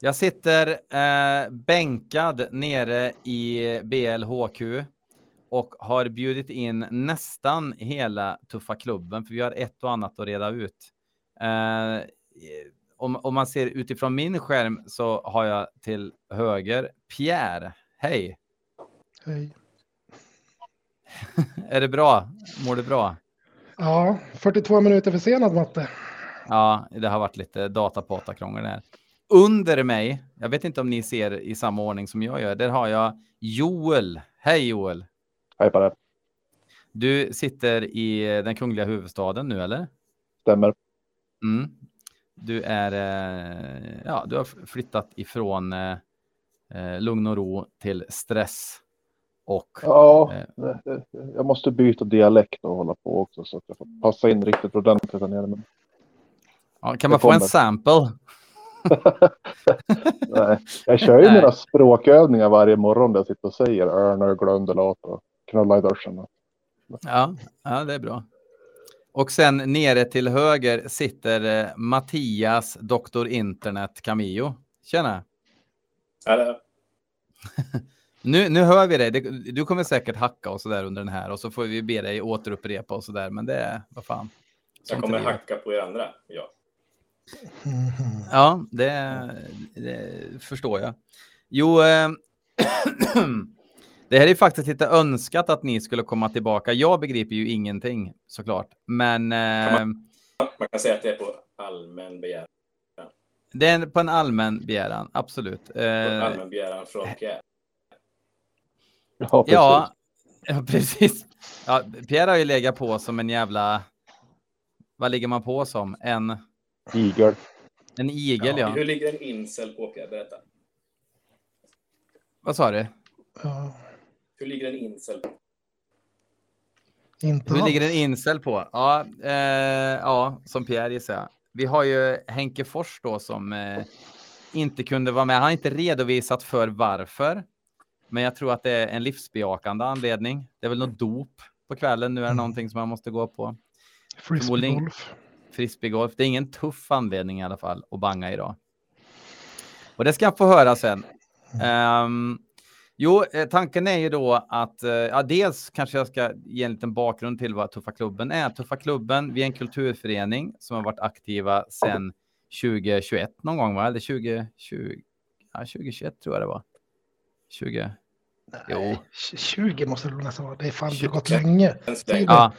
Jag sitter eh, bänkad nere i BLHQ och har bjudit in nästan hela tuffa klubben, för vi har ett och annat att reda ut. Eh, om, om man ser utifrån min skärm så har jag till höger Pierre. Hej! Hej. är det bra? Mår du bra? Ja, 42 minuter försenad matte. Ja, det har varit lite datapata-krångel här. Under mig, jag vet inte om ni ser i samma ordning som jag gör, där har jag Joel. Hej Joel! Hej på det. Du sitter i den kungliga huvudstaden nu, eller? Stämmer. Mm. Du är, eh, ja, du har flyttat ifrån eh, eh, lugn och ro till stress. Och, ja, eh, jag måste byta dialekt och hålla på också så att jag får passa in riktigt ordentligt. Men... Ja, kan man få en sample? Nej, jag kör ju mina språkövningar varje morgon där jag sitter och säger örnar, glömdelat och knulla i duschen. Ja, ja, det är bra. Och sen nere till höger sitter eh, Mattias, doktor internet Camillo. Tjena! Hallå! nu, nu hör vi dig. Du kommer säkert hacka och så där under den här och så får vi be dig återupprepa och så där. Men det är, vad fan. Jag kommer hacka på er andra, ja. Ja, det, det förstår jag. Jo, äh, det här är faktiskt lite önskat att ni skulle komma tillbaka. Jag begriper ju ingenting såklart, men. Äh, man, man, kan säga att det är på allmän begäran. Det är på en allmän begäran, absolut. På en allmän begäran från Pierre. Ja, precis. Ja, ja, precis. Ja, Pierre har ju legat på som en jävla. Vad ligger man på som? En Igel. En igel, ja. Hur ligger en incel på Pierre? Berätta. Vad sa du? Ja. Hur ligger en incel på? Inte Hur ligger en incel på? Ja, eh, ja som Pierre gissar jag. Vi har ju Henke Fors då som eh, inte kunde vara med. Han har inte redovisat för varför. Men jag tror att det är en livsbejakande anledning. Det är väl något dop på kvällen. Nu är det mm. någonting som man måste gå på. Frisbeegolf frisbeegolf. Det är ingen tuff anledning i alla fall att banga idag. Och det ska jag få höra sen. Um, jo, eh, tanken är ju då att, uh, ja, dels kanske jag ska ge en liten bakgrund till vad Tuffa klubben är. Tuffa klubben, vi är en kulturförening som har varit aktiva sedan 2021 någon gång, va? Eller 2020, ja, 2021 tror jag det var. 20. Jo. 20 måste det nästan vara. Det är fan det har gått länge. Ja,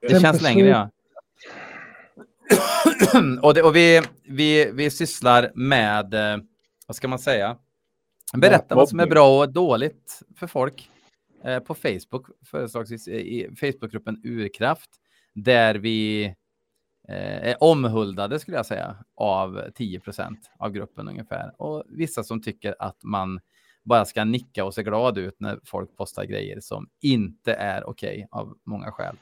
det känns längre, ja. och, det, och vi, vi, vi sysslar med, eh, vad ska man säga, berätta vad som är bra och dåligt för folk eh, på Facebook, förslagsvis i Facebookgruppen Urkraft, där vi eh, är omhuldade skulle jag säga av 10% av gruppen ungefär. Och vissa som tycker att man bara ska nicka och se glad ut när folk postar grejer som inte är okej okay, av många skäl.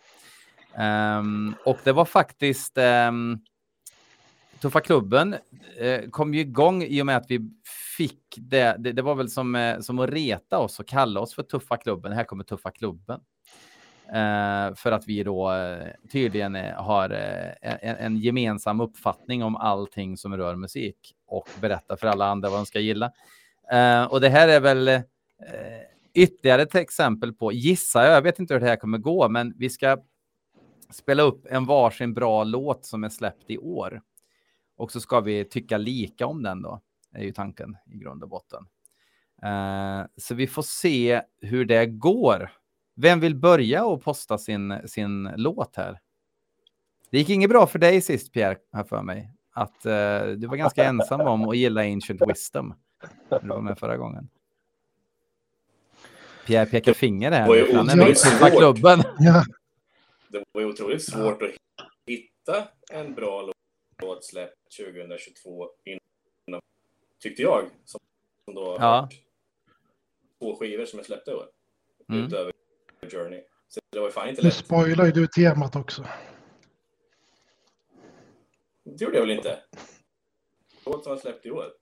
Um, och det var faktiskt um, Tuffa klubben uh, kom ju igång i och med att vi fick det. Det, det var väl som, uh, som att reta oss och kalla oss för Tuffa klubben. Här kommer Tuffa klubben. Uh, för att vi då tydligen har en, en, gemensam uppfattning om allting som rör musik och berätta för alla andra vad de ska gilla. och det här är väl ytterligare ett exempel på, gissa jag, vet inte hur det här kommer gå, men vi ska spela upp en varsin bra låt som är släppt i år. Och så ska vi tycka lika om den då, är ju tanken i grund och botten. Uh, så vi får se hur det går. Vem vill börja och posta sin, sin låt här? Det gick inget bra för dig sist, Pierre, här för mig. Att uh, du var ganska ensam om att gilla Ancient Wisdom. Du var med förra gången. Pierre pekar finger här. Han är med i klubben. Ja det var ju otroligt svårt ja. att hitta en bra låt släppt 2022 innan, tyckte jag. Som, då ja. två skivor som jag släppte i år. Mm. Utöver Journey. Så det var fan inte lätt. Nu spoilar ju du temat också. Det gjorde jag väl inte? Låt som jag släppt i år.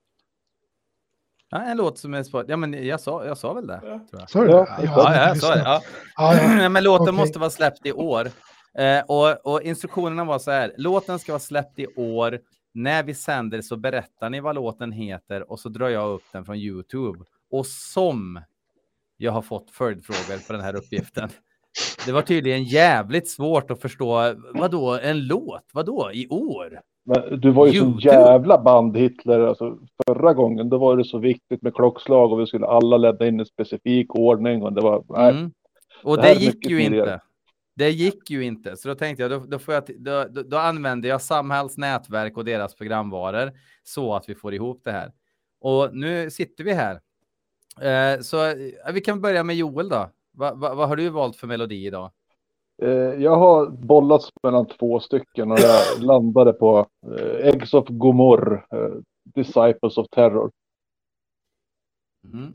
Ja, en låt som är sport. Ja, men jag sa, jag sa väl det. Ja. Sa du det? Ja, ja, ja, sa det. Ja. Ja, men låten okay. måste vara släppt i år. Eh, och, och, instruktionerna var så här. Låten ska vara släppt i år när vi sänder så berättar ni vad låten heter och så drar jag upp den från Youtube. Och som jag har fått följdfrågor på den här uppgiften. Det var tydligen jävligt svårt att förstå. Vad då en låt? Vad då i år? Men du var ju så jävla band-Hitler. Alltså, förra gången då var det så viktigt med klockslag och vi skulle alla lämna in en specifik ordning. Och det, var, nej, mm. och det, det gick ju tidigare. inte. Det gick ju inte, så då tänkte jag då, då, får jag, då, då, då använder jag Samhalls nätverk och deras programvaror så att vi får ihop det här. Och nu sitter vi här. Eh, så vi kan börja med Joel då. Va, va, vad har du valt för melodi idag? Eh, jag har bollats mellan två stycken och jag landade på eh, Eggs of Gomor, eh, Disciples of Terror. Mm.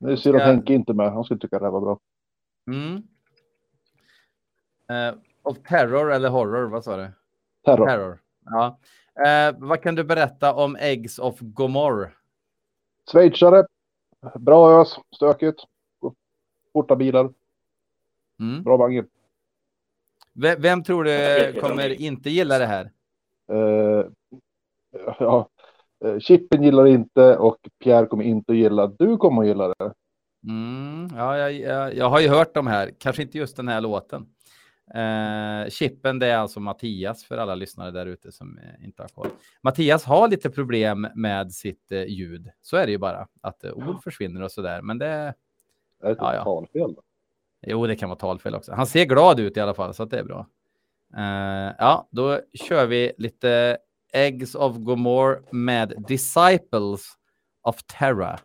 Är synd att Henke inte med, han skulle tycka det här var bra. Mm. Uh, of terror eller horror, vad sa du? Terror. terror. Ja. Uh, vad kan du berätta om Eggs of Gomor? Schweizare, bra ös, stökigt, forta bilar. Mm. Bra vagn. Vem, vem, tror du kommer inte gilla det här? Uh, ja, Chippen gillar inte och Pierre kommer inte att gilla. Du kommer att gilla det. Mm, ja, jag, jag, jag, har ju hört de här, kanske inte just den här låten. Eh, chippen, det är alltså Mattias för alla lyssnare där ute som eh, inte har koll. Mattias har lite problem med sitt eh, ljud. Så är det ju bara att eh, ord försvinner och så där. Men det. Är det ja, ja. talfel? Då? Jo, det kan vara talfel också. Han ser glad ut i alla fall, så att det är bra. Uh, ja, då kör vi lite Eggs of Gomorrah med Disciples of Terra.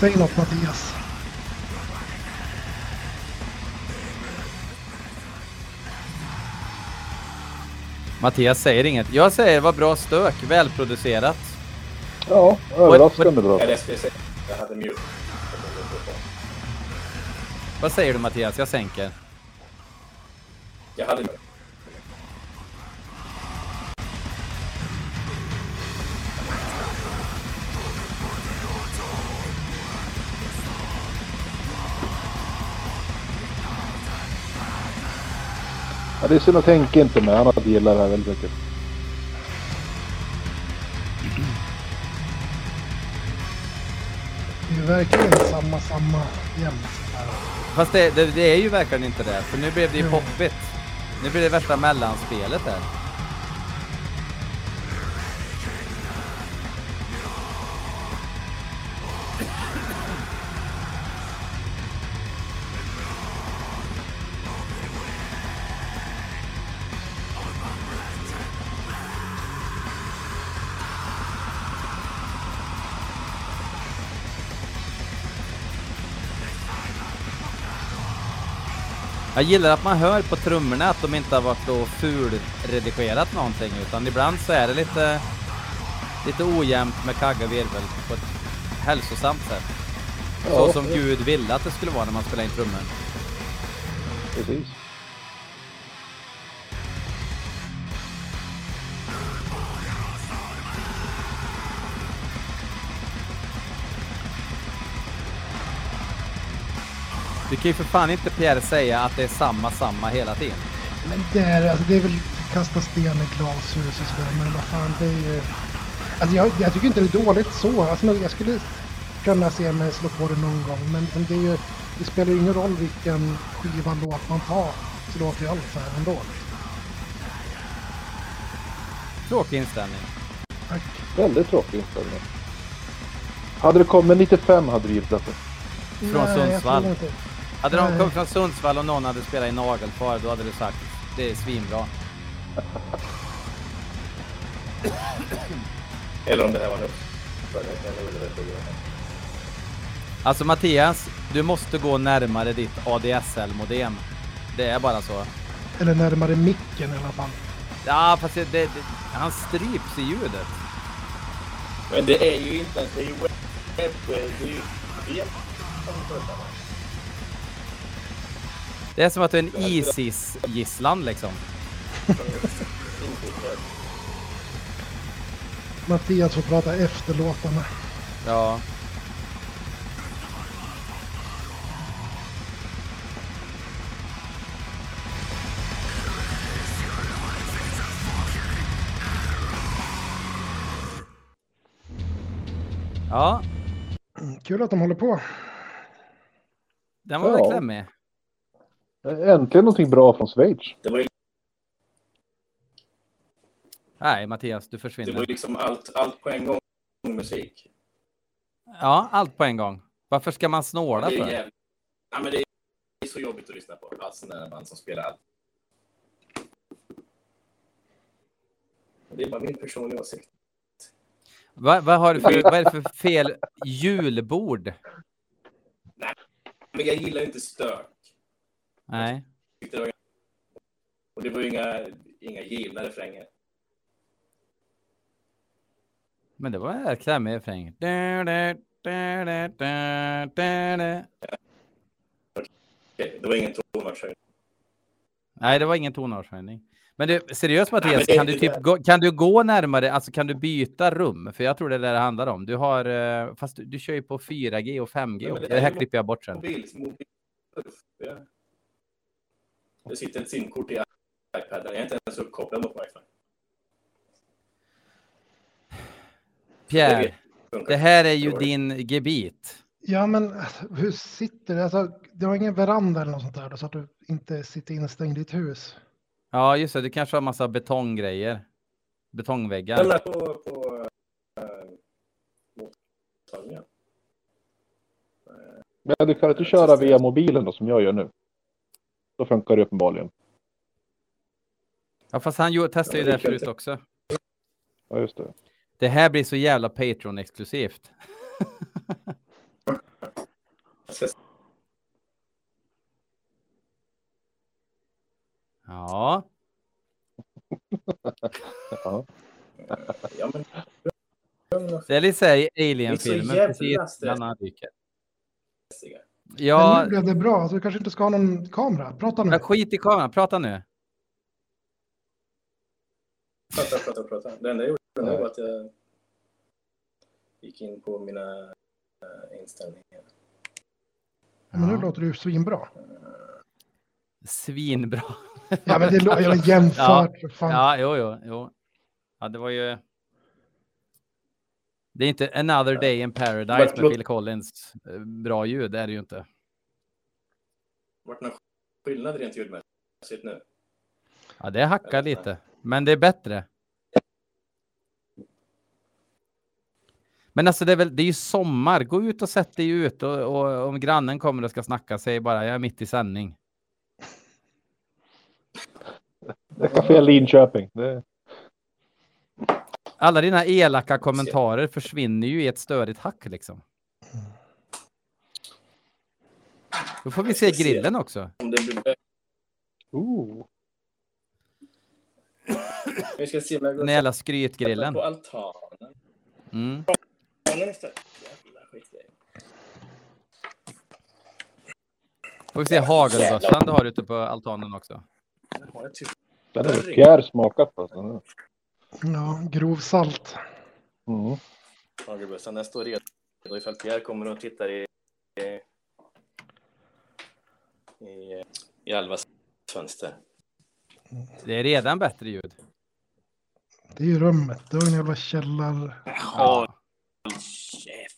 Säg något Mattias. Mattias säger inget. Jag säger vad bra stök, välproducerat. Ja, överraskande bra. Jag hade mjuk. Vad säger du Mattias? Jag sänker. Jag hade Ja, det är synd att Henke inte med. Han hade gillat det här väldigt mycket. Det är verkligen samma, samma jämt. Fast det, det, det, är ju verkligen inte det. För nu blev det ju poppigt. Nu blir det värsta mellanspelet här. Jag gillar att man hör på trummorna att de inte har varit och fulredigerat någonting utan ibland så är det lite, lite ojämnt med kagga virvel på ett hälsosamt sätt. Ja, så som Gud ville att det skulle vara när man spelar in trummor. Precis. Du kan ju för fan inte Pierre säga att det är samma, samma hela tiden. Men det är, alltså, det är väl kasta sten i glashus och sådär, men vad fan det är ju... Alltså jag, jag tycker inte det är dåligt så. Alltså, jag skulle kunna se mig slå på det någon gång, men, men det, är ju, det spelar ju ingen roll vilken skiva låt man tar, så låter ju allt så här ändå. Tråkig inställning. Tack. Väldigt tråkig inställning. Hade det kommit 95 hade du gillat det. Från Nej, Sundsvall. Hade de kommit från Sundsvall och någon hade spelat i nagelfar, då hade du sagt det är svinbra. Eller om det här var något. Alltså Mattias, du måste gå närmare ditt ADSL-modem. Det är bara så. Eller närmare micken i alla fall. Ja, fast det, det, han stryps i ljudet. Men det är ju inte det är ju webb, det är ju webb Det är som att du är en Isis-gisslan liksom. Mattias får prata efter låtarna. Ja. Ja, Kul att de håller på. den var Ja. väl klämmig. Äntligen någonting bra från Schweiz. Det var ju, Nej, Mattias, du det var försvinner. ju liksom allt, allt på en gång musik. Ja, allt på en gång. Varför ska man snåla Det är, för? jävligt, ja, men det är så jobbigt att lyssna på. Alltså när man som spelar allt. Det är bara min personliga åsikt. Vad vad har du för, vad är det för fel julbord? Men jag gillar inte stök. Nej. Och det var ju inga, inga givna refränger. Men det var en klämmig refräng. Det var ingen tonartshöjning. Nej, det var ingen tonartshöjning. Men du, seriöst Nej, Mattias, kan, du typ gå, kan du gå närmare, alltså kan du byta rum? För jag tror det är det det handlar om. Du har, eh, fast du, du kör ju på 4G och 5G. Ja, men också. det det här är- klipper jag bort sen. Mobil, mobil. Ja. Det sitter ett simkort i iPaden. Jag är inte ens uppkopplad mot wifi. Pierre, Det det här är ju din gebit. Ja, men alltså, hur sitter det? Alltså, du har ingen veranda eller något sånt där så att du inte sitter instängd i ett hus? Ja, just det. Du kanske har massa betonggrejer. Den Betongväggar. är på, på äh. Men du kan inte köra via mobilen då som jag gör nu. Då funkar det uppenbarligen. Ja, fast han testade ju Ja, det förut också. Ja, just det. Det här blir så jävla Patreon-exklusivt. Ja, Ja. Det är lite så här i Det är Alien-filmen. så jävla Dyker. Men Ja, nu blev det bra. Du kanske inte ska ha någon kamera. Prata nu. men skit i kameran. Prata nu. Prata, prata, prata. Det enda jag gjorde var att jag gick in på mina äh, inställningar. Men nu Ja. låter du svinbra. Svinbra. Ja, men det låter jag jämfört. för Fan. Ja, jo, jo, jo. Ja, det var ju... Det är inte Another Day in Paradise Men med Phil Collins. Eh, Bra ljud, det är det ju inte. Vart någon skillnad rent ljudmässigt nu? Ja, det hackar lite, men det är bättre. Men alltså det är väl, det är ju sommar. Gå ut och sätt dig ut och, och om grannen kommer och ska snacka, säg bara jag är mitt i sändning. Det är Café Linköping. Det... Alla dina elaka kommentarer försvinner ju i ett störigt hack liksom. Då får vi se grillen också. Om det blir... Ooh. Vi ska se om jag går Den jävla skrytgrillen. på altanen. Mm. Altanen istället. Jävla skitgrej. Får vi se hagelbössan du har ute på altanen också. Den har jag typ Den Pierre smakat på. Ja, grovsalt. Mm. hagelbössan. Den står redo ifall Pierre kommer och tittar i, i, i, i Alvas fönster. Det är redan bättre ljud. Det är ju rummet. Det var en jävla källar... Ja. Käft!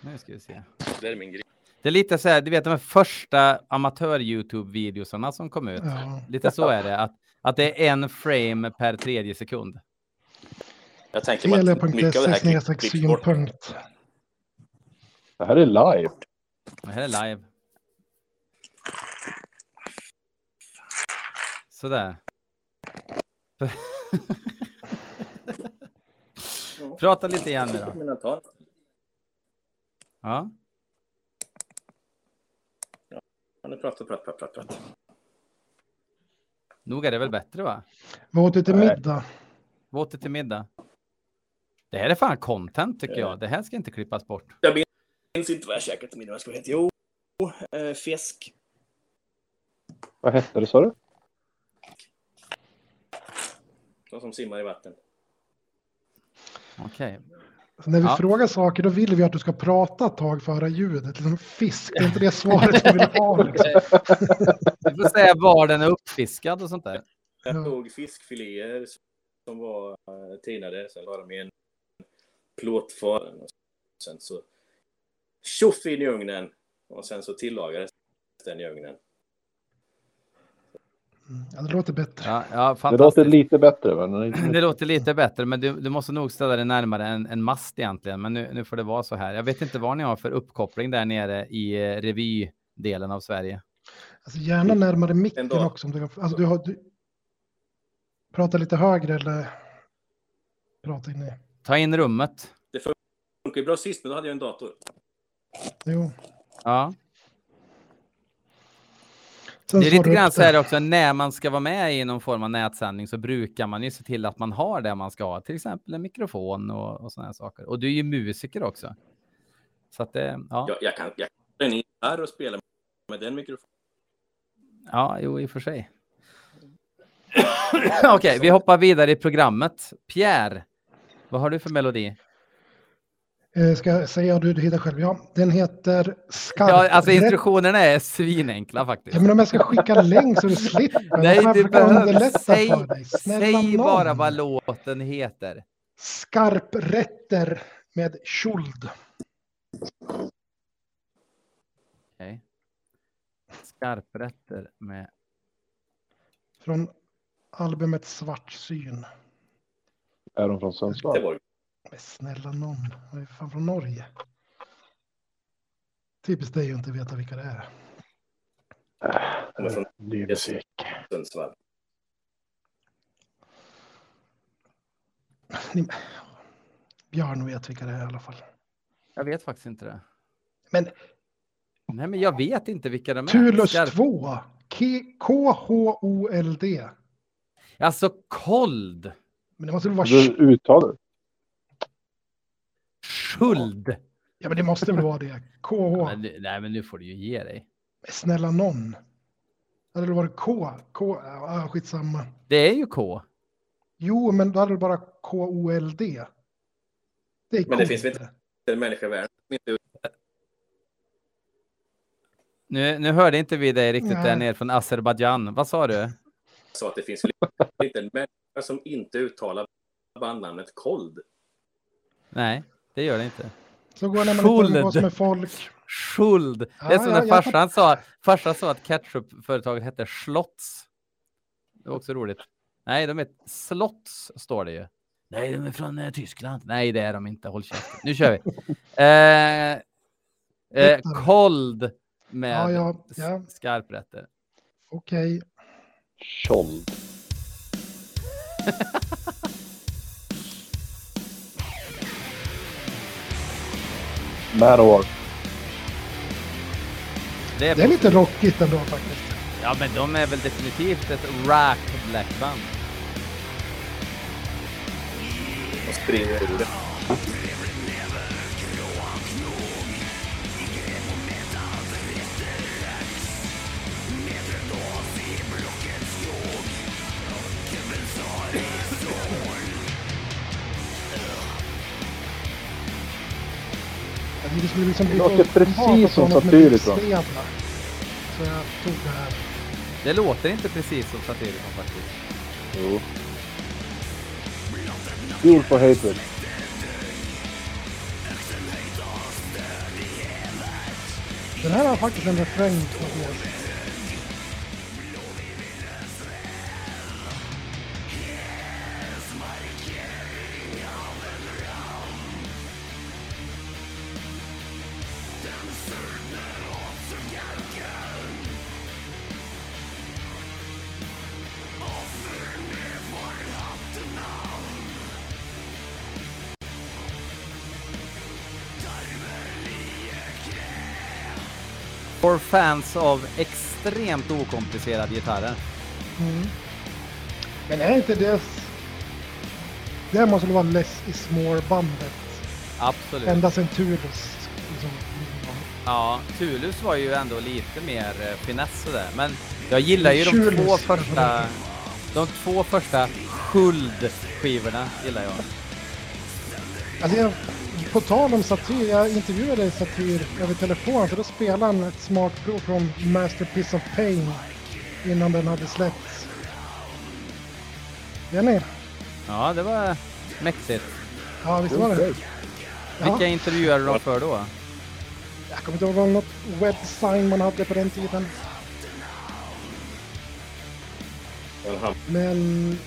Nu ska vi se. Det är min grej. Det är lite så här, du vet de första amatör-Youtube-videosarna som kom ut. Ja. Lite så är det, att, att det är en frame per tredje sekund. Jag tänker mig att mycket av det här klipps bort. Det här är live. Det här är live. Sådär. Prata lite igen nu då. Ja. Ja, nu pratar, pratar, pratar, pratar. Nog är det väl bättre va? Vad åt du till middag? Vad åt du till middag? Det här är fan content tycker jag. Det här ska inte klippas bort. Jag minns inte vad jag käkade till middag. Vad ska jag heta? Jo, eh, fisk. Vad hette det sa du? De som simmar i vatten. Okej. Så när vi Ja. frågar saker då vill vi att du ska prata ett tag för att höra ljudet. Liksom fisk, det är inte det svaret vi vill ha. Liksom. Du får säga var den är uppfiskad och sånt där. Jag Ja. tog fiskfiléer som var eh, tinade. Sen la de i en plåtfat. Och Sen så tjoff in i ugnen. Och sen så tillagades den i ugnen. Mm, Ja, det låter bättre. Ja, ja Det låter lite bättre. Men Det låter lite bättre, men du, du måste nog ställa dig närmare en, en mast egentligen. Men nu, nu får det vara så här. Jag vet inte vad ni har för uppkoppling där nere i eh, revydelen av Sverige. Alltså, gärna närmare micken Ändå. också. Om du, alltså, du har, du, prata lite högre eller prata in i... Ta in rummet. Det funkar ju bra sist, men då hade jag en dator. Jo. Ja. Sen Det är lite grann så här också, när man ska vara med i någon form av nätsändning så brukar man ju se till att man har det man ska ha, till exempel en mikrofon och, och sådana här saker. Och du är ju musiker också. Så att det, ja, Jag, jag kan jag kan gitarr och spela med den mikrofonen. ja, jo, i och för sig. Okej, vi hoppar vidare i programmet. Pierre, vad har du för melodi? Eh, Ska jag säga du, du hittar själv? Ja, den heter Skarp. Ja, alltså instruktionerna är svinenkla faktiskt. Ja, men om jag ska skicka länk så du slipper. Nej, då får jag du behöver säg, säg bara vad låten heter. Skarprätter med Schuld. Okej. Skarprätter med Från albumet Svartsyn. är de från Det Sundsvall? Men snälla någon. Vad är fan från Norge? Typiskt dig att inte veta vilka det är. de är från musik. Sundsvall. Ni... Björn vet vilka det är i alla fall. Jag vet faktiskt inte det. Men Nej, men jag vet inte vilka de är. Tulus Skarp- 2. K- K-H-O-L-D. Alltså Kold. Men det måste väl vara... Du Skuld. Ja, men det måste väl vara det. KH. Men, nu- nej, men nu får du ju ge dig. Men snälla någon. Hade det varit K? K? Ja, skitsamma. Det är ju K. Jo, men då hade det bara K-O-L-D. Det är Men det finns väl inte. Det är en människa i världen som inte Nu, nu hörde inte vi dig riktigt Nej. där nere från Azerbajdzjan. Vad sa du? sa att det finns väl inte en människa som inte uttalar bandnamnet Kold. Nej, det gör det inte. Så går det när man inte umgås med folk. Skuld. Det är som ja, när farsan sa, farsan sa att ketchupföretaget hette Schlotts. Det var också roligt. Nej, de är Slotts står det ju. Nej, de är från eh, Tyskland. Nej, det är de inte. Håll käften. Nu kör vi. Eh, eh. Cold med Ja, ja, skarprätter. Okej. Tjoll. Manowar. Det är, Det är lite rockigt ändå faktiskt. Ja, men de är väl definitivt ett rap blackband. Och springer ur det. Skulle liksom bli Det låter precis som Satyricon. Så jag tog det här. Det låter inte precis som Satyricon faktiskt. Jo. Fuel for hatred. Den här har faktiskt en refräng. Fans av extremt okomplicerade gitarrer. Mm. Men är inte det... det måste väl vara Less is more-bandet. Absolut. Ända sedan Tulus. Liksom. Ja, Tulus var ju ändå lite mer eh, finess sådär. Men jag gillar ju de Tulus. två första... De två första Skuld-skivorna gillar jag. Alltså jag, på tal om Satyr, jag intervjuade Satyr över telefon så då spelade han ett smakprov från Masterpiece of Pain innan den hade släppts. Jenny? Ja, det var mäktigt. Ja, visst var det? Okej. Ja, Vilka intervjuade de för då? jag kommer inte ihåg något websign man hade på den tiden. Men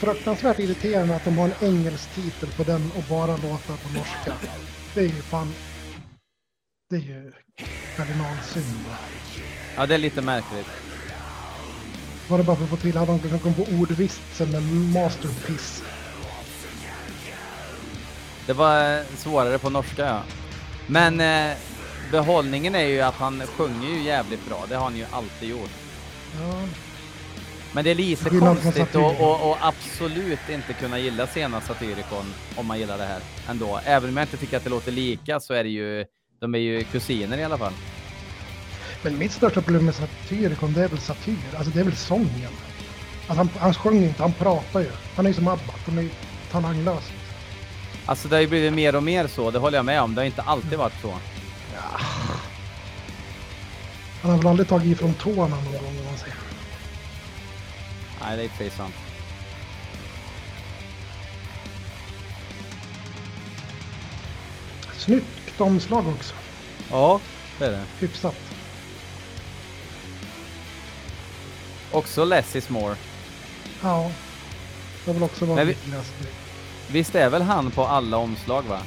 fruktansvärt irriterande att de har en engelsk titel på den och bara låtar på norska. Det är ju fan... Det är ju kardinalsynd. Ja, det är lite märkligt. Var det bara för att få till att de komma på ordvitsen med masterpiece. Det var eh, svårare på norska, ja. Men eh, behållningen är ju att han sjunger ju jävligt bra. Det har han ju alltid gjort. Ja, Men det är lite konstigt och, och, och absolut inte kunna gilla sena Satyricon om man gillar det här ändå. Även om jag inte tycker att det låter lika så är det ju, de är ju kusiner i alla fall. Men mitt största problem med Satyricon det är väl satyr. Alltså det är väl sången. Alltså han, han sjunger inte, han pratar ju. Han är ju som ABBA, de är ju talanglösa. Alltså det har ju blivit mer och mer så, det håller jag med om. Det har inte alltid varit så. Han har väl aldrig tagit ifrån tårna någon gång om man säger. Nej, det är sig sant. Snyggt omslag också. Ja, det är det. Hyfsat. Också less is more. Ja. Det väl också Men vi-. Visst är väl han på alla omslag va?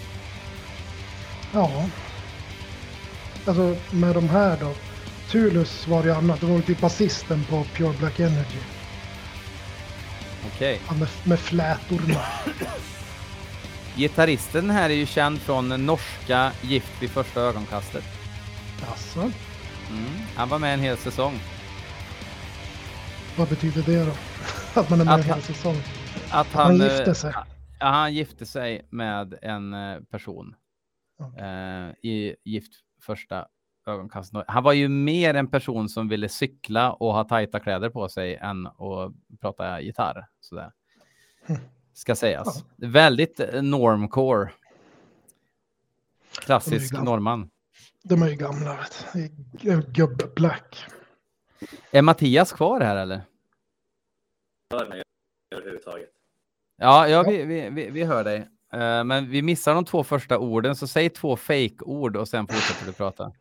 Ja. Alltså med de här då. Tulus var det annat. Det var ju typ basisten på Pure Black Energy. Okej. Han med, med flätorna. Gitarristen här är ju känd från norska Gift vid första ögonkastet. Alltså, Mm. Han var med en hel säsong. vad betyder det då? Att man är med Att en hel han- säsong? Att Han han, gifte eh, sig. Ja, han gifte sig med en eh, person Ja. eh, i Gift första ögonkastet. Han var ju mer en person som ville cykla och ha tajta kläder på sig än att prata gitarr. Sådär. Ska sägas. Väldigt eh, normcore. Klassisk norrman. De är ju gamla. Det är Mattias kvar här eller? Ja, ja vi, vi, vi, vi hör dig. Eh, men vi missar de två första orden, så säg två fake-ord och sen fortsätter du prata.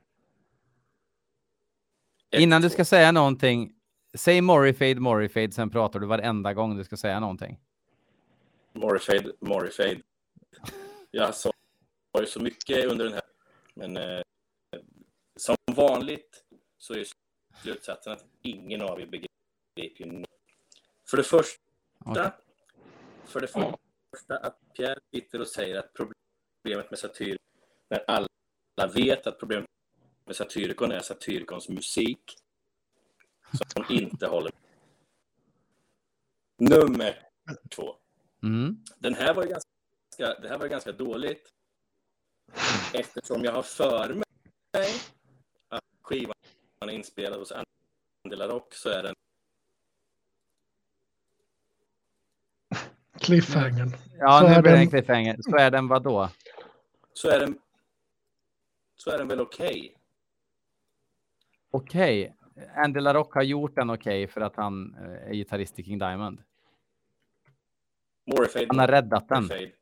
Ett, Innan du ska säga någonting, säg Morrifade, Morrifade, sen pratar du varenda gång du ska säga någonting. Morrifade, Morrifade. Jag sa ju så mycket under den här, men eh, som vanligt så är slutsatsen att ingen av er begriper något. För det första, Okej. för det första att Pierre sitter och säger att problemet med Satyr, när alla vet att problemet med Satyricon är Satyricons musik, som inte håller. Nummer två. Mm. Den här var ju ganska, det här var ganska dåligt. Eftersom jag har för mig att skivan är inspelad hos Andela Rock så är den Cliffhangern. Ja, Så nu är blir det en den- cliffhanger. Så är den vadå? så är den så är den väl okej. Okej. Andy LaRock har gjort den okej för att han eh, är gitarrist i King Diamond. Morrifade, Han har räddat den. Morrifade.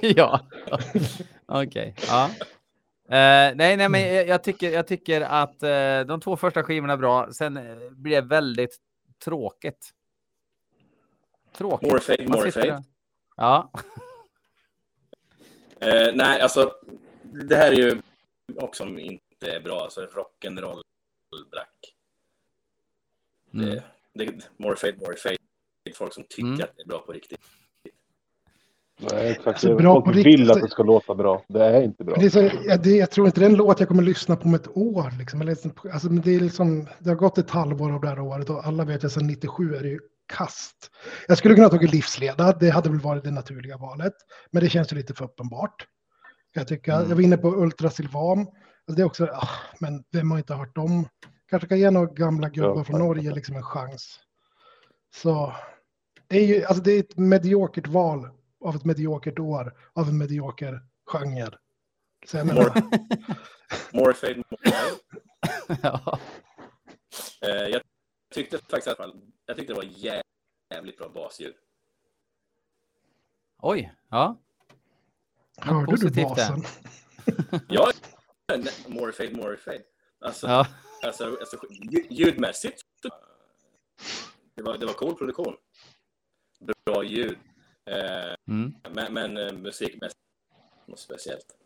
ja, okej. Ja. Eh, nej, nej, men jag, jag, tycker, jag tycker att eh, de två första skivorna är bra. Sen blir det väldigt tråkigt. Tråkigt. Man sitter Morrifade. där. Ja, nej, alltså det här är ju också som inte är bra. Alltså rock'n'roll brack. mm. Det, det, Morrifade, Morrifade. Det är folk som tycker Mm. att det är bra på riktigt. Nej, exakt. Alltså, bra Folk vill riktigt. att det ska låta bra. Det är inte bra. Det är så, jag, det, jag tror inte det är en låt jag kommer lyssna på om ett år. Liksom. Alltså, det, är liksom, det har gått ett halvår av det här året och alla vet att sedan 97 är det ju kast. Jag skulle kunna ha tagit livsleda, det hade väl varit det naturliga valet. Men det känns ju lite för uppenbart. Jag, tycka. Mm. jag var inne på Ultra Silvan. Alltså det är också, ah, men vem har inte hört dem? Kanske kan ge några gamla gubbar ja. från Norge liksom en chans. Så det är ju alltså det är ett mediokert val av ett mediokert år av en medioker genre. Så jag menar... More fade, more ja. Uh, jag tyckte faktiskt fall, jag tyckte det var jävligt bra basljud. Oj, ja. Hörde du basen? ja, more fade, more fade. Alltså, ja. alltså, alltså ljudmässigt. Det var, det var cool produktion. Bra ljud. Eh, mm. Men, men eh, musikmässigt något speciellt.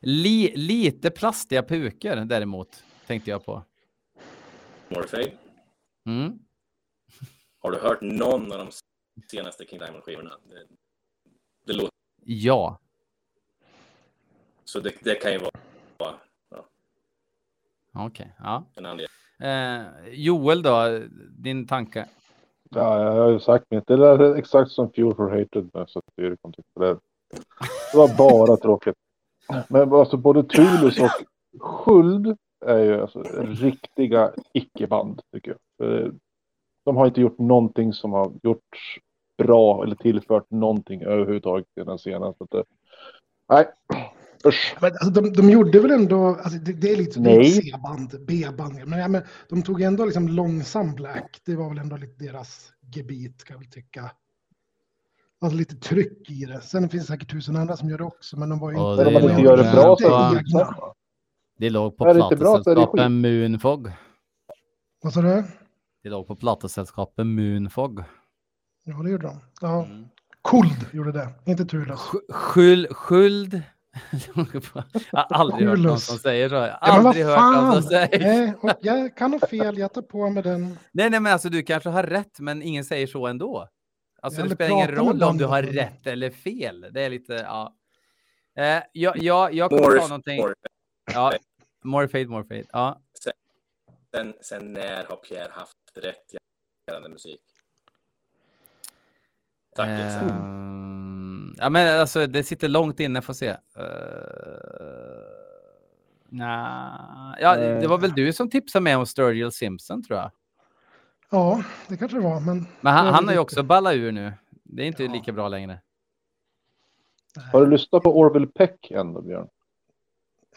Li, lite plastiga pukor däremot, tänkte jag på. Morfade? Mm. Har du hört någon av de senaste King Diamond-skivorna? Det, det, låter... Ja. Så det, det kan ju vara... Ja. Okej, okay, ja. Eh, Joel då, din tanke? Ja, jag har ju sagt mitt. Det är exakt som Fuel for Hatred med så det, det var bara tråkigt. Men alltså både Tulus och Skuld är ju alltså riktiga icke-band tycker jag. De har inte gjort någonting som har gjorts bra eller tillfört någonting överhuvudtaget i den senaste. Nej, usch. Men, alltså, de, de gjorde väl ändå, alltså, det, det är lite C-band, B-band, men, ja, men de tog ändå liksom långsam black. Det var väl ändå lite deras gebit kan jag väl tycka. Alltså lite tryck i det. Sen finns det säkert tusen andra som gör det också, men de var ju inte... De inte gör det bra så det låg på platesällskapet Moonfog. Vad sa du? Det låg på platesällskapet Moonfog. Ja, det gjorde de. Ja. Mm. Kult gjorde det, inte Turles. Skuld, skuld. jag har aldrig hört någon som säger så. Jag har aldrig ja, hört någon som säger nej, Jag kan ha fel, jag tar på mig den. Nej, nej, men alltså du kanske har rätt, men ingen säger så ändå. Alltså det spelar ingen roll om du har rätt eller fel. Det är lite, ja. Eh, jag, jag, jag kommer ta någonting. More. Ja, more fade, more fade. Ja. Sen, sen när har Pierre haft rätt gällande musik? Tack. Eh, ja, men alltså det sitter långt inne, får se. Uh, nah. Ja, det var väl du som tipsade mig om Sturgill Simpson tror jag. Ja, det kanske det var. Men, men han, han har ju också ballat ur nu. Det är inte ja. lika bra längre. Har du lyssnat på Orville Peck ändå, Björn?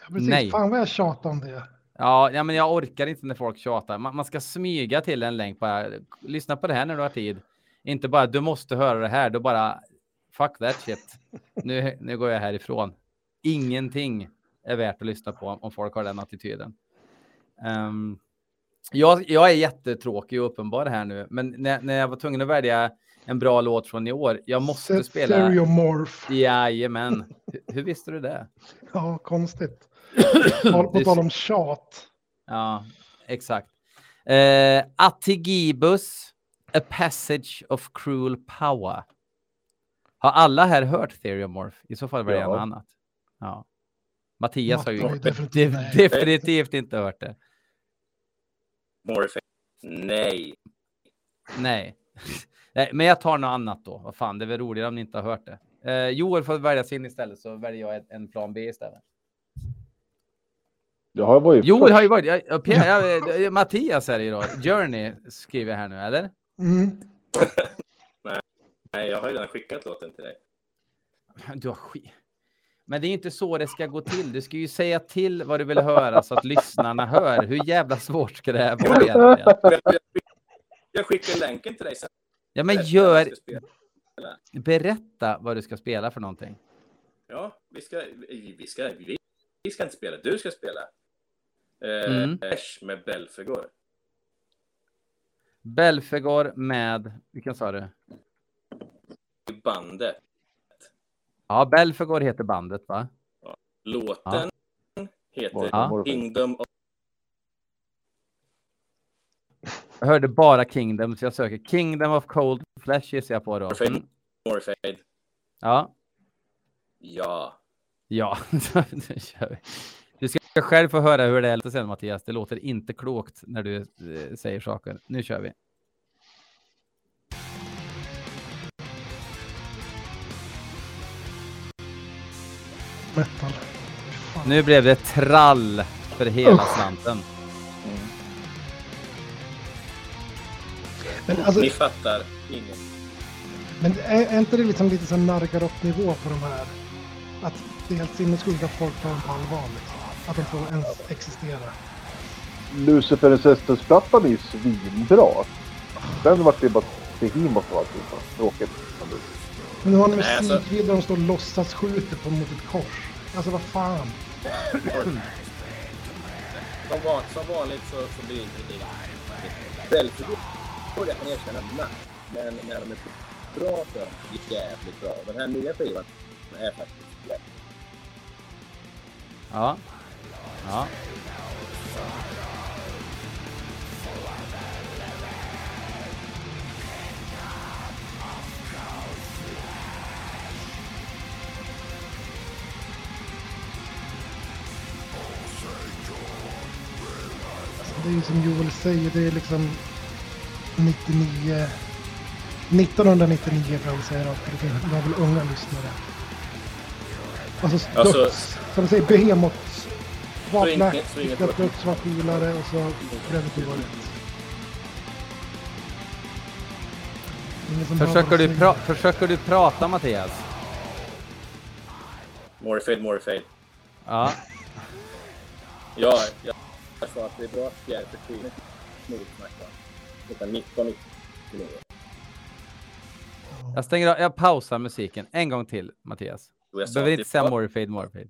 Ja, precis. Nej. Fan vad jag tjatar om det. Ja, ja, men jag orkar inte när folk tjatar. Man, man ska smyga till en länk bara. Lyssna på det här när du har tid. Inte bara du måste höra det här. Då bara fuck that shit. Nu, nu går jag härifrån. Ingenting är värt att lyssna på om folk har den attityden. Um, jag, jag är jättetråkig och uppenbar här nu, men när, när jag var tvungen att välja en bra låt från i år. Jag måste Set spela. Stereomorph. Jajamän. hur, hur visste du det? Ja, konstigt. På tal om tjat. Ja, exakt. Uh, Attigibus, A Passage of Cruel Power. Har alla här hört Theriomorph? I så fall var det ja. något annat. Ja. Mattias har ju definitivt, definitivt inte hört det. Morph. Nej. Nej. Nej, men jag tar något annat då. Vad fan, det är väl roligare om ni inte har hört det. Eh, Joel får välja sin istället, så väljer jag en plan B istället. Jag har varit Joel först. har ju varit... Jag, jag, jag, Mattias är det ju då. Journey skriver jag här nu, eller? Mm. Nej, jag har ju redan skickat låten till dig. Du har skit. Men det är inte så det ska gå till. Du ska ju säga till vad du vill höra så att lyssnarna hör. Hur jävla svårt ska det här vara egentligen? Jag skickar länken till dig sen. Ja, men gör... Berätta vad du ska spela för någonting. Ja, vi ska, vi ska, vi, vi ska inte spela. Du ska spela. Eh, mm. med Belfegor. Belfegor med, vilken sa du? Bandet. Ja, Belfegor heter bandet, va? Ja. Låten ja. heter ja. Kingdom of... Jag hörde bara Kingdom, så jag söker Kingdom of Cold Flesh gissar jag på då. Mm. Morfade. Ja. Ja. Ja, nu kör vi. Du ska själv få höra hur det låter sen Mattias. Det låter inte klokt när du eh, säger saker. Nu kör vi. Metal. Nu blev det trall för hela slanten. Men, alltså, Ni fattar inget. men är, är inte det liksom lite så nargarock-nivå på de här? Att det är helt sinnessjukt att folk tar dem på allvar. Liksom. Att de får ens existera. Lucifer Resistance-plattan är ju svinbra. Sen vart det bara Behemoth och allting. Tråkigt. Men nu har ni Nej, alltså- musikvideo där de står och låtsas skjuter på mot ett kors. Alltså vad fan. Som, van, som vanligt så, så blir inte det Självförtroende jag kan erkänna ibland. Men när de är bra så är de jävligt bra. Den här nya skivan är faktiskt jävligt Ja. Ja. Alltså, det är ju som Joel säger, det är liksom 99... 1999 får jag väl säga då, för det var väl unga lyssnare. Alltså, Alltså- som säger Behemoth. Att Döds var coolare och så var rätt. Försöker, du pra försöker du prata Mattias? Morfade, morfade. Ja. Ja, jag, sa att det är bra att Pierre försvinner mot. Klockan 19, 19. Jag stänger av, jag pausar musiken en gång till Mattias. Sa Behöver inte det, säga är Morfade, Morfade.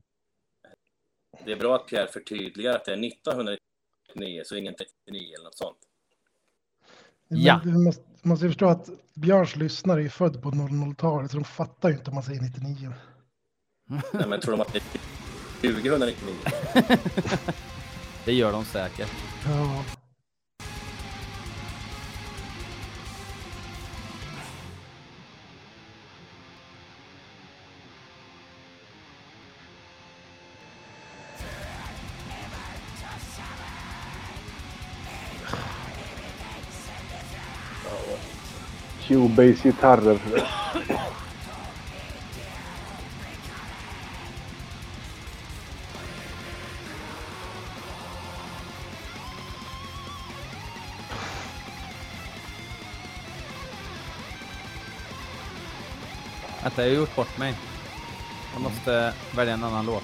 Det är bra att Pierre förtydligar att det är 1999, så ingen 39 eller något sånt. Men Ja. Du måste, måste ju förstå att Björns lyssnare är ju född på 00-talet så de fattar ju inte om man säger 99. Nej, men tror de att det är 2099? Det gör de säkert. Ja. Cubase-gitarrer. Vänta, jag har gjort bort mig. Jag måste välja en annan låt.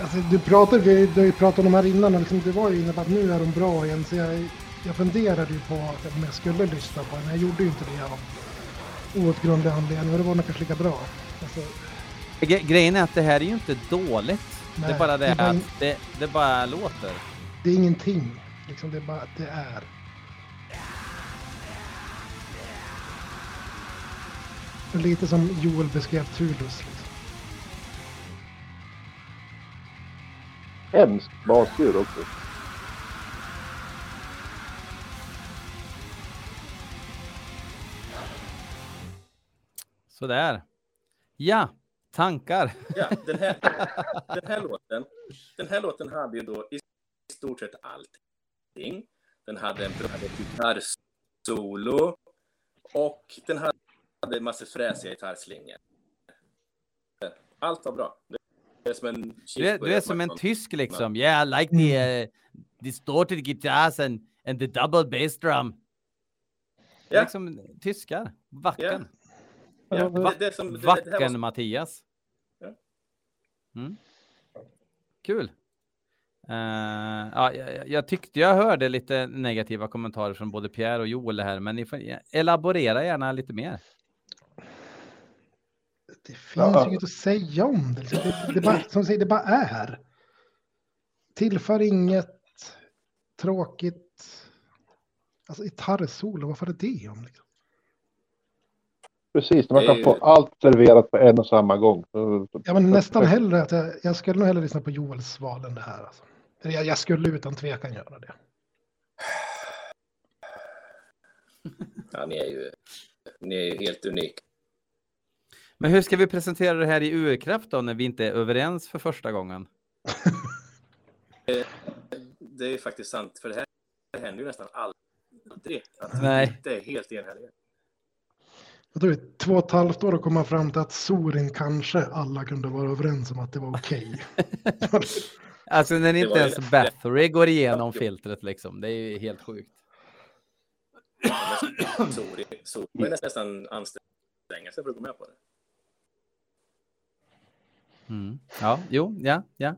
Alltså, du pratade, vi, du har ju pratat om de här innan och liksom, det var ju inne på att nu är de bra igen. Så jag, jag funderade ju på om jag skulle lyssna på den, men jag gjorde ju inte det av outgrundlig anledning. Och det var nog kanske lika bra. Alltså, Gre grejen är att det här är ju inte dåligt. det är Nej, bara det det in- att det, det bara låter. det är ingenting. Liksom, det är bara att det är. Lite som Joel beskrev Tulus. Liksom. Hemskt basljud också. Sådär. Ja, tankar. Ja, den här, den här låten, den här låten hade ju då i stort sett allting. Den hade en gitarrsolo och den hade en massa fräsiga gitarrslingor. Allt var bra. Det är som en Du är, du är som en tysk liksom. Yeah, I like the uh, distorted guitars and, and the double bass drum. Ja. Liksom tyskar. Vacken. Ja, Va- det, det, som, det, det Vacken var, Mattias. Mm. Kul. Eh, ja, jag, jag tyckte jag hörde lite negativa kommentarer från både Pierre och Joel här, men ni får elaborera gärna lite mer. Det finns Ja. inget att säga om det. Det, det bara, som säger, det bara är. Tillför inget. Tråkigt. Alltså gitarrsolo, vad det det om? Liksom? Precis, man kan ju- få allt serverat på en och samma gång. Ja, men nästan hellre att jag, jag skulle nog hellre lyssna på Joels val än det här. Alltså. Jag, jag skulle utan tvekan göra det. ja, ni är ju ni är ju helt unika Men hur ska vi presentera det här i urkraft då när vi inte är överens för första gången? Det är faktiskt sant, för det här det händer ju nästan aldrig att Nej. vi inte är helt enhälliga. Jag tror det är två och ett halvt år att komma fram till att Sorin kanske alla kunde vara överens om att det var okej. Alltså när Det inte ju ens. Bathory går igenom filtret liksom. Det är ju helt sjukt. Men Sori, Sori är nästan anstränga sig för att gå med på det. Mm. Ja, jo, ja, ja.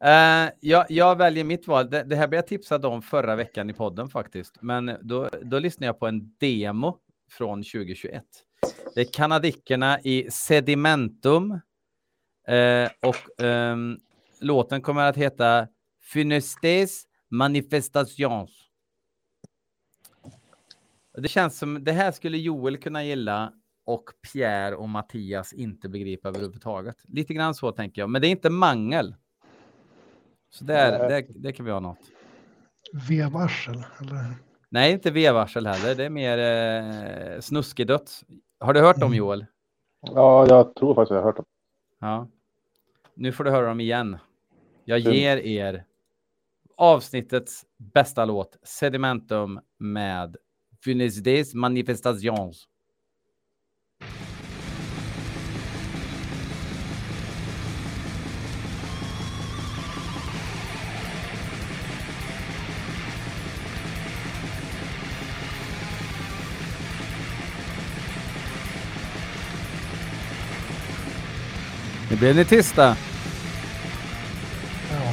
Eh, jag, jag väljer mitt val. Det, det här blev jag tipsad om förra veckan i podden faktiskt. Men då, då lyssnade jag på en demo från 2021. Det är kanadickerna i Sedimentum. Eh, och ehm, låten kommer att heta Funestes Manifestations. Det känns som det här skulle Joel kunna gilla och Pierre och Mattias inte begripa överhuvudtaget. Lite grann så tänker jag, men det är inte mangel. Så där, där, där kan vi ha något. Vevarsel, eller? Nej, inte vevarsel heller. Det är mer eh, snuskedött. Har du hört dem Mm. Joel? Ja, jag tror faktiskt jag har hört det. Ja. Nu får du höra dem igen. Jag ger er avsnittets bästa låt, Sedimentum med Funes des Manifestations. Nu blir ni tysta. Ja.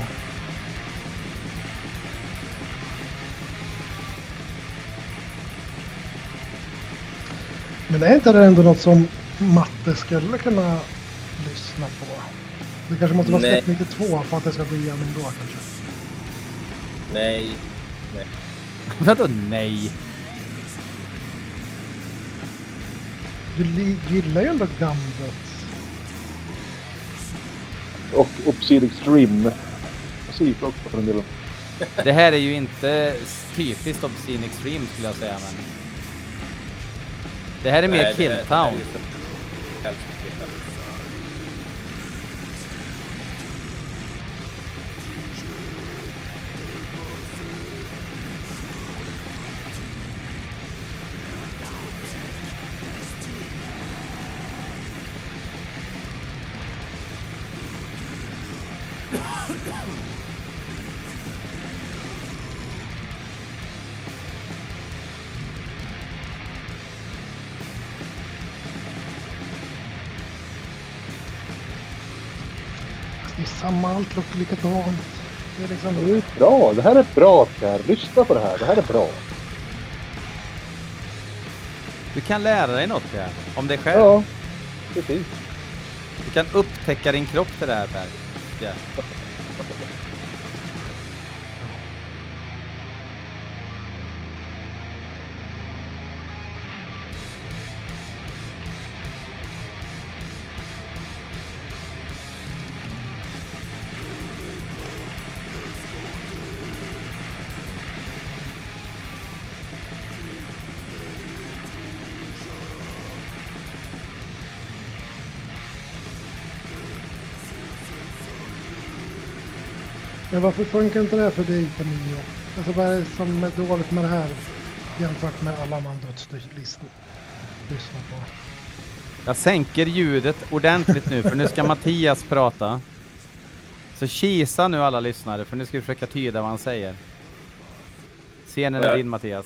Men är inte det ändå något som Matte skulle kunna lyssna på? Det kanske måste vara Nej. släpp 92 för att det ska gå igenom då kanske. Nej, Vadå nej? Du gillar ju ändå Gambit. Och Obsidic Extreme. Musik också för den delen. Det här är ju inte typiskt Obscene Extreme skulle jag säga, men... Det här är mer Nej, det- det- Killtown. Samma, allt låter likadant. Det är liksom... Det är bra. Det här är bra Pierre. Lyssna på det här. Det här är bra. Du kan lära dig något Pierre, om dig själv. Ja, precis. Du kan upptäcka din kropp till det här Per. Pierre. Men varför funkar inte det här för dig Camillo? Alltså vad är det som är dåligt med det här jämfört med alla de andra dödslistor lyssnar på? Jag sänker ljudet ordentligt nu, för nu ska Mattias prata. Så kisa nu alla lyssnare, för nu ska vi försöka tyda vad han säger. Scenen är Ja. din Mattias.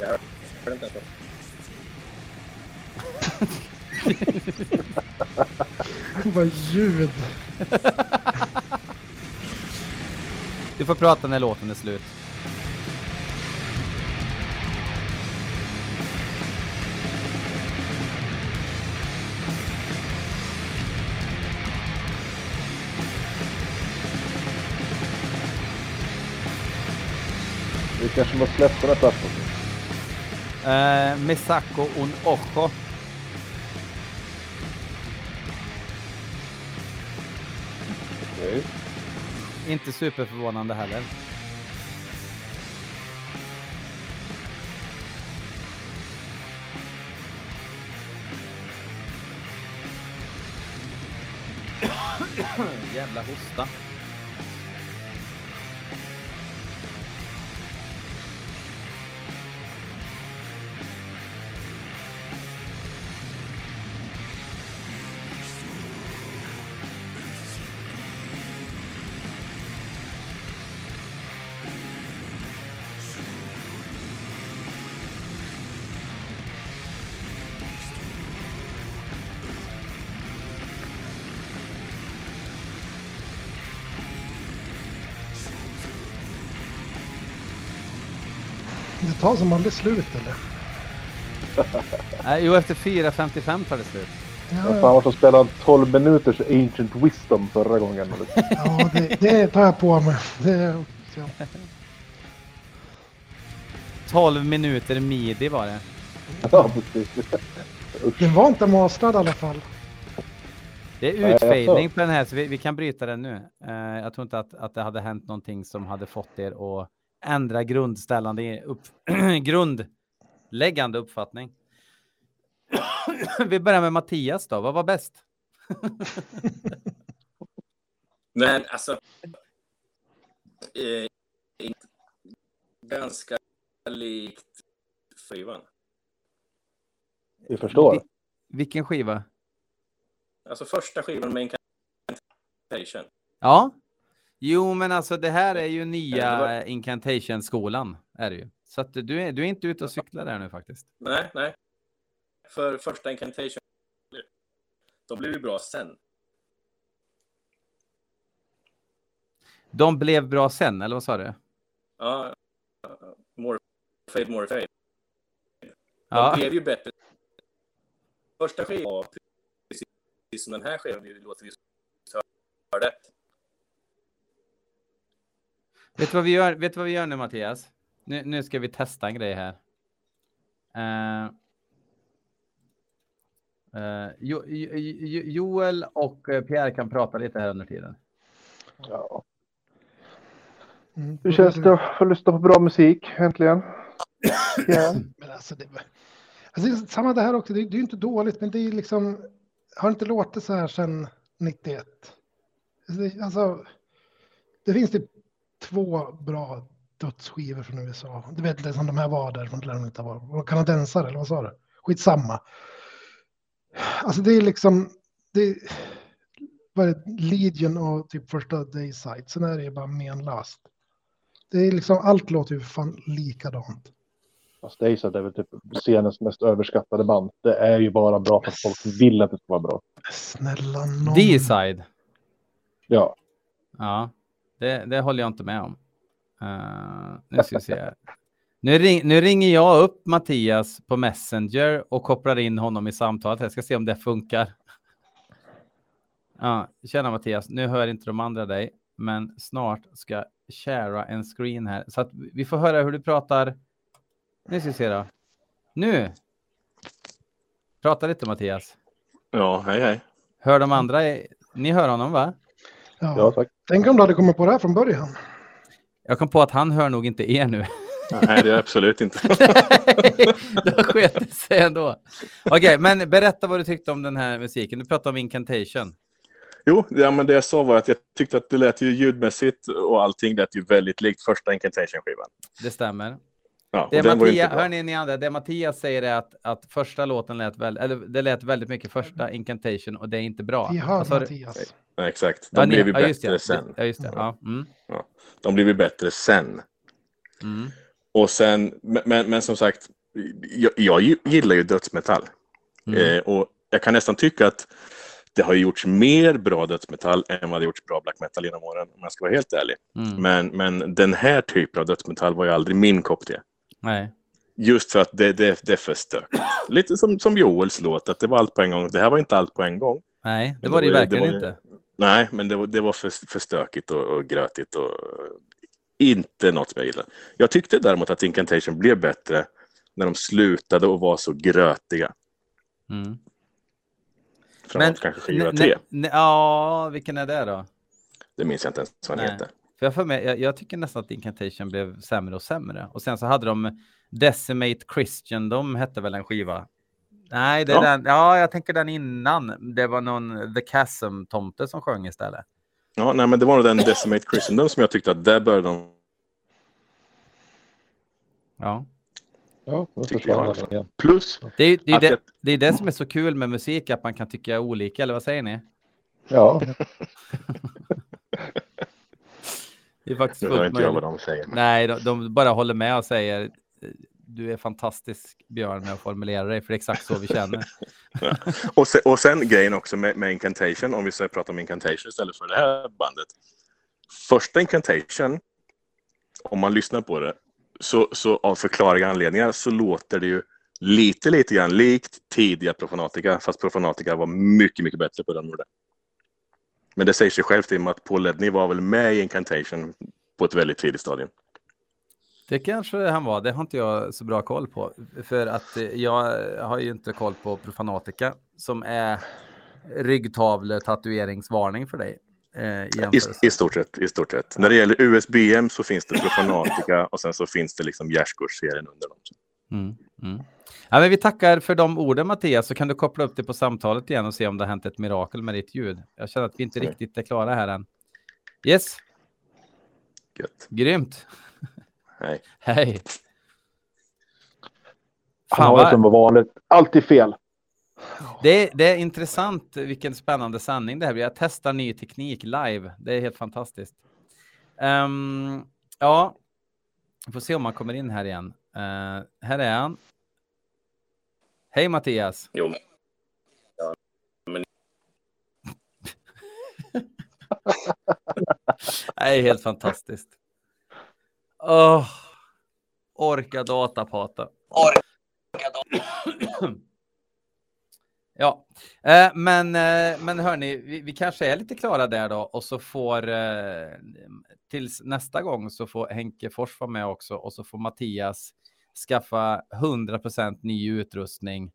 Jag hörde inte ens vad- ljud! Du får prata när låten är slut. Vi kanske måste släppa här plattan. Eh, Mesako un ojo. Inte superförvånande heller. Jävla hosta. Det tar som aldrig slut eller? Nej, jo, efter 4.55 tar det slut. Ja, Vad fan ja. var som spelade 12 minuters Ancient Wisdom förra gången? ja det, det tar jag på mig. Det, ja. 12 minuter midi var det. ja, precis. Den var inte mastrad i alla fall. Det är så. på den här, så vi, vi kan bryta den nu. Eh, jag tror inte att, att det hade hänt någonting som hade fått er att ändra grundställande upp, grundläggande uppfattning. vi börjar med Mattias då. Vad var bäst? Men alltså... Eh, inte- ganska likt skivan. Vi förstår. Vi- Vilken skiva? Alltså första skivan med Incantation. Ja. Jo, men alltså det här är ju nya eh, Incantation-skolan. Är det ju. Så att du är, du är inte ute och cyklar där nu faktiskt. Nej, nej. För första Incantation. De blev ju bra sen. De blev bra sen, eller vad sa du? Ja. More fade, more fade. De Ja. blev ju bättre. Första skivan var precis som den här skivan vi låter vi hörde. Vet du vad vi gör? Vet du vad vi gör nu Mattias? Nu, nu ska vi testa en grej här. Eh, eh, jo, jo, jo, Joel och eh, Pierre kan prata lite här under tiden. Ja. Mm. Hur känns det att få lyssna på bra musik äntligen? Ja. Men alltså, det, alltså, samma det här också. Det, det är ju inte dåligt, men det är liksom. Har inte låtit så här sedan 91. Alltså, det- Alltså, det finns typ två bra dödsskivor från USA. Du vet, det som de här var där från lär de inte ha varit. Var Kanadensare eller vad sa du? Skitsamma. Alltså det är liksom. Det, vad är det? Legion och typ första Dayside. Sen är det ju bara menlöst. Det är liksom allt låter ju fan likadant. Fast Days är väl typ scenens mest överskattade band. Det är ju bara bra för att folk vill att det ska vara bra. Snälla nån. D-side. Ja. Ja, det, det håller jag inte med om. Eh, nu ska vi se. Nu, ring, nu ringer jag upp Mattias på Messenger och kopplar in honom i samtalet. Jag ska se om det funkar. Ja, tjena Mattias, nu hör inte de andra dig, men snart ska jag sharea en screen här så att vi får höra hur du pratar. Nu ska vi se då. Nu. Prata lite Mattias. Ja, hej hej. Hör de andra? Ni hör honom va? Ja. ja, tack. Tänk om du hade kommit på det här från början. Jag kom på att han hör nog inte er nu. Nej, det är jag absolut inte. Då sket det sig ändå. Okej, men berätta vad du tyckte om den här musiken. Du pratade om Incantation. Jo, ja, men det jag sa var att jag tyckte att det lät ju ljudmässigt och allting lät ju väldigt likt första Incantation-skivan. Det stämmer. Ja, Det, bra. hörni, ni andra, det Mattias säger är att, att första låten lät, väl, eller det lät väldigt mycket första Incantation och det är inte bra. Vi hör du? Mattias. Ja, exakt. De Ja, blev ju ja, bättre det. sen. Ja, just det. Ja, mm, De blev ju bättre sen. mm. Och sen, men, men, som sagt, jag, jag gillar ju dödsmetall. Mm. Eh, och jag kan nästan tycka att det har gjorts mer bra dödsmetall än vad det gjorts bra black metal genom åren, om jag ska vara helt ärlig. Mm. Men, men den här typen av dödsmetall var ju aldrig min kopp te. Nej. Just för att det, det, det är för stökigt. Lite som, som Joels låt, att det var allt på en gång. Det här var inte allt på en gång. Nej, det var det var verkligen det var, inte. Nej, men det var, det var för, för stökigt och, och grötigt och inte något som jag gillade. Jag tyckte däremot att Incantation blev bättre när de slutade och var så grötiga. Mm. Framåt kanske skiva ne- tre. ne- Ja, vilken är det då? Det minns jag inte ens vad den heter. För jag, för mig, jag, jag tycker nästan att Incantation blev sämre och sämre. Och sen så hade de Decimate Christian, de hette väl en skiva Nej, det är Ja. Den, ja, jag tänker den innan. Det var någon The Chasm-tomte som sjöng istället. Ja, nej, men det var nog den Decimate Christendom som jag tyckte att där började de... Ja. Ja, jag. Plus Det, är- det, är det, jag- det är det som är så kul med musik, att man kan tycka olika, eller vad säger ni? Ja, Det är faktiskt fullt inte jag vad möjligt. de säger. Nej, de, de bara håller med och säger du är fantastisk Björn med att formulera dig, för det är exakt så vi känner. Och sen, och sen grejen också med, med Incantation, om vi ska prata om Incantation istället för det här bandet. Första Incantation, om man lyssnar på det, så, så av förklarliga anledningar så låter det ju lite, lite grann likt tidiga Profanatica, fast Profanatica var mycket, mycket bättre på den gjorde. Men det säger sig självt i och med att Paul Ledney var väl med i Incantation på ett väldigt tidigt stadium. Det kanske han var, det har inte jag så bra koll på. För att eh, jag har ju inte koll på Profanatica som är ryggtavle tatueringsvarning för dig. Eh, i I, stort sett. I stort sett. När det gäller USBM så finns det Profanatica och sen så finns det liksom gärdsgårdsserien under dem. Mm, mm. Ja, men vi tackar för de orden Mattias, så kan du koppla upp det på samtalet igen och se om det har hänt ett mirakel med ditt ljud. Jag känner att vi inte riktigt är klara här än. Yes, Gött. grymt. Hej. Hej. han har som vanligt alltid fel. det, det är intressant vilken spännande sändning det här blir. Jag testar ny teknik live. Det är helt fantastiskt. Ehm, ja, vi får se om han kommer in här igen. Eh, här är han. Hej Mattias. Jo, men Det är helt fantastiskt. Åh, orka datapata. Ja, eh, men, eh, men hörni, vi, vi kanske är lite klara där då och så får eh, tills nästa gång så får Henke Fors vara med också och så får Mattias skaffa 100% ny utrustning,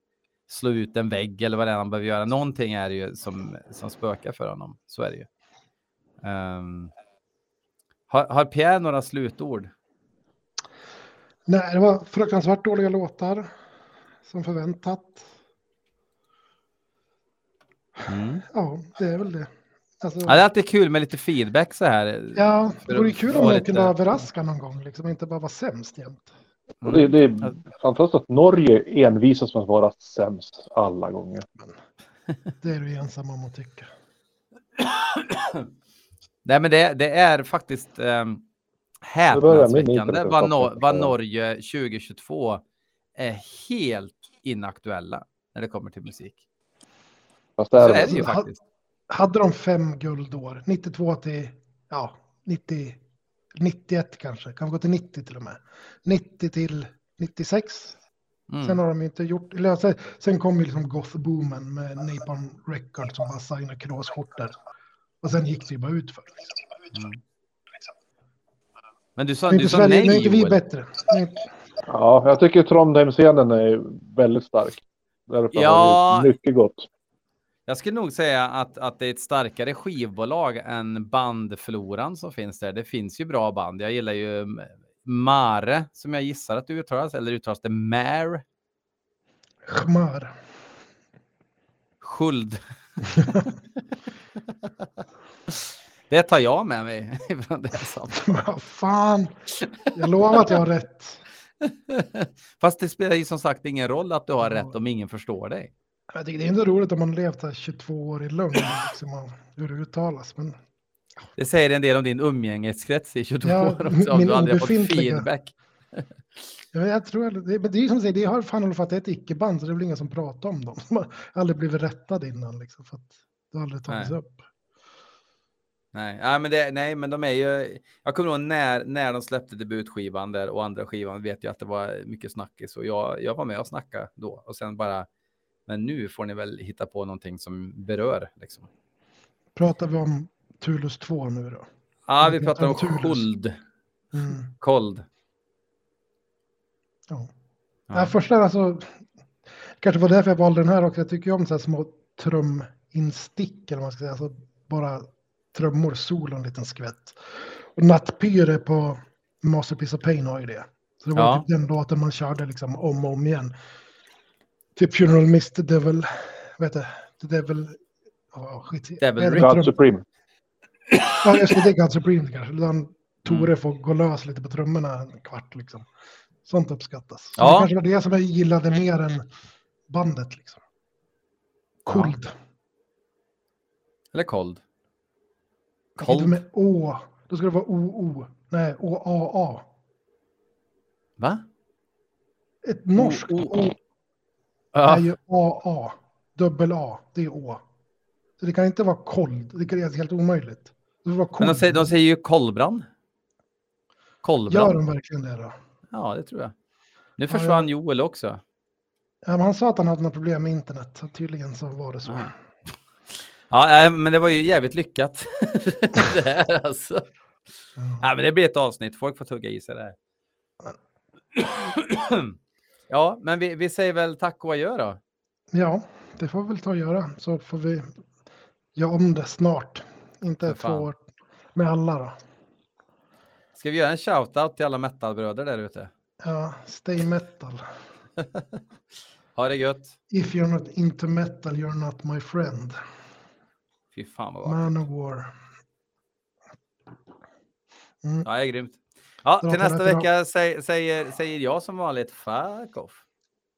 slå ut en vägg eller vad det är han behöver göra. Någonting är det ju som, som spökar för honom. Så är det ju. Ehm, har, har Pierre några slutord? Nej, det var fruktansvärt dåliga låtar. Som förväntat. Mm. Ja, det är väl det. Alltså, Ja, det är alltid kul med lite feedback så här. ja, det vore kul om de lite- kunde överraska någon gång. Liksom, inte bara vara sämst jämt. Och det, det är fantastiskt att Norge envisas med att vara sämst alla gånger. Det är du ensam om att tycka. Nej, men det, det är faktiskt um, häpnadsväckande vad, Nor- vad. Norge 2022 är helt inaktuella när det kommer till musik. Fast det Så är, är det ju faktiskt. Hade de fem guldår, 92 till, ja, 90, 91 kanske, kan gå till 90 till och med. 90 till 96. Sen Mm. har de inte gjort, eller sen, sen kom ju liksom goth-boomen med Napalm Records som bara signade kråsskjortor. Och sen gick det ju bara ut för. Liksom. Men du sa, är du inte sa Sverige, nej är inte vi Joel. bättre. Nu- ja, jag tycker Trondheimscenen är väldigt stark. Därför Ja. har det mycket gott. Jag skulle nog säga att, att det är ett starkare skivbolag än bandfloran som finns där. Det finns ju bra band. Jag gillar ju Mare som jag gissar att det uttalas, eller uttalas det Mare? Schmar. Skuld. det tar jag med mig från det samtalet. Vad fan. Jag lovar att jag har rätt. Fast det spelar ju som sagt ingen roll att du har rätt om ingen förstår dig. Jag tycker det är inte roligt om man levt här 22 år i lugn. Liksom, hur det uttalas. Men Det säger en del om din umgängeskrets i 22 Ja, år också, om du aldrig har fått feedback. Ja, jag tror, det, men det är som du säger, det har fan hållit för att det är ett icke-band så det är väl ingen som pratar om dem. De har aldrig blivit rättade innan liksom, för att det har aldrig tagits upp. Nej, ja, men det, nej, men de är ju. Jag kommer ihåg när, när de släppte debutskivan där och andra skivan vet jag att det var mycket snackis och jag, jag var med och snackade då och sen bara. Men nu får ni väl hitta på någonting som berör liksom. Pratar vi om Tulus 2 nu då? Ja, vi pratar om. Kold. Mm, Kold. ja. Ja. Ja, första alltså, kanske var därför jag valde den här också. Jag tycker ju om så här små truminstick eller vad man ska säga. Alltså bara trummor, solo en liten skvätt. Och Nattpyre på Masterpiece of Pain har ju det. Så det var Ja. typ den låten man körde liksom om och om igen. Typ Funeral Mist, The Devil, vet du, The Devil, oh, skit. Devil Ring. God trum- Supreme. Ja, just det, det är God Supreme kanske. Mm. Tore får gå lös lite på trummorna en kvart liksom. Sånt uppskattas. Så Ja. Det kanske var det som jag gillade mer än bandet liksom. Cold. Eller Cold. Cold. med Å. Då ska det vara OO. Nej, OAA. Va? Ett norskt O- är ju AA. Dubbel A. Det är Å. Så det kan inte vara cold. Det är helt omöjligt. Det vara Men de säger, de säger ju Kolbrand. Gör Kolbrand. de verkligen det då? Ja, det tror jag. Nu Ja, försvann Joel också. Ja, han sa att han hade något problem med internet. Så tydligen så var det så. Ja. Ja, men det var ju jävligt lyckat. det här alltså. Ja. Men det blir ett avsnitt. Folk får tugga i sig det här. ja, men vi, vi säger väl tack och adjö då. Ja, det får vi väl ta och göra. Så får vi göra om det snart. Inte fan. få med alla då. Ska vi göra en shout-out till alla metalbröder där ute? Ja, stay metal. Ha det gött. If you're not into metal you're not my friend. Fy fan vad bra. Man of war. Ja, det är grymt. Ja, till nästa vecka säger, säger, säger jag som vanligt fuck off.